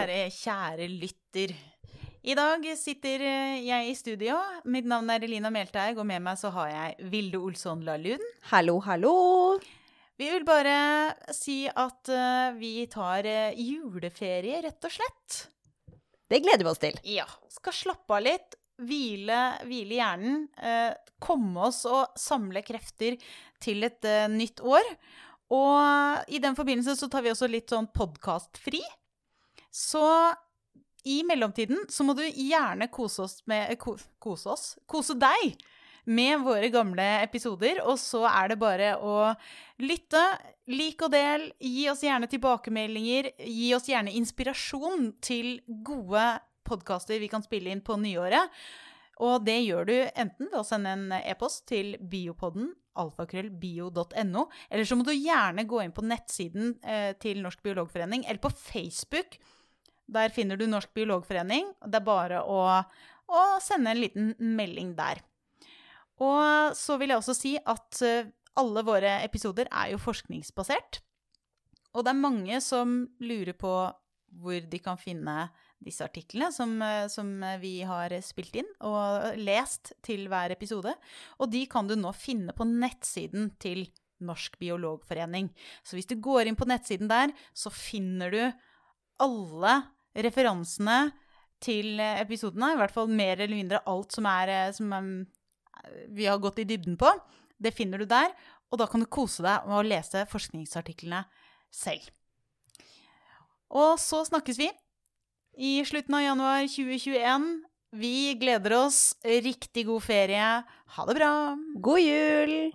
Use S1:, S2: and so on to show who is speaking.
S1: kjære kjære lytter. I dag sitter eh, jeg i studio. Mitt navn er Elina Melteig, og med meg så har jeg Vilde Olsson Lahlund.
S2: Hallo, hallo.
S1: Vi vil bare si at eh, vi tar eh, juleferie, rett og slett.
S2: Det gleder vi oss til.
S1: Ja. Skal slappe av litt, hvile, hvile hjernen, eh, komme oss og samle krefter til et nytt år. Og i den forbindelse så tar vi også litt sånn podkastfri. Så i mellomtiden så må du gjerne kose oss med ko, Kose oss? Kose deg med våre gamle episoder. Og så er det bare å lytte, lik og del, gi oss gjerne tilbakemeldinger. Gi oss gjerne inspirasjon til gode podkaster vi kan spille inn på nyåret. Og det gjør du enten ved å sende en e-post til biopodden, alfakrøllbio.no, eller så må du gjerne gå inn på nettsiden eh, til Norsk biologforening, eller på Facebook. Der finner du Norsk biologforening. Det er bare å, å sende en liten melding der. Og så vil jeg også si at eh, alle våre episoder er jo forskningsbasert. Og det er mange som lurer på hvor de kan finne disse artiklene som, eh, som vi har spilt inn og lest til hver episode. Og de kan du nå finne på nettsiden til Norsk biologforening. Så hvis du går inn på nettsiden der, så finner du alle referansene til episodene. I hvert fall mer eller mindre alt som, er, eh, som er, vi har gått i dybden på. Det finner du der. Og da kan du kose deg med å lese forskningsartiklene selv. Og så snakkes vi i slutten av januar 2021. Vi gleder oss. Riktig god ferie. Ha det bra.
S2: God jul!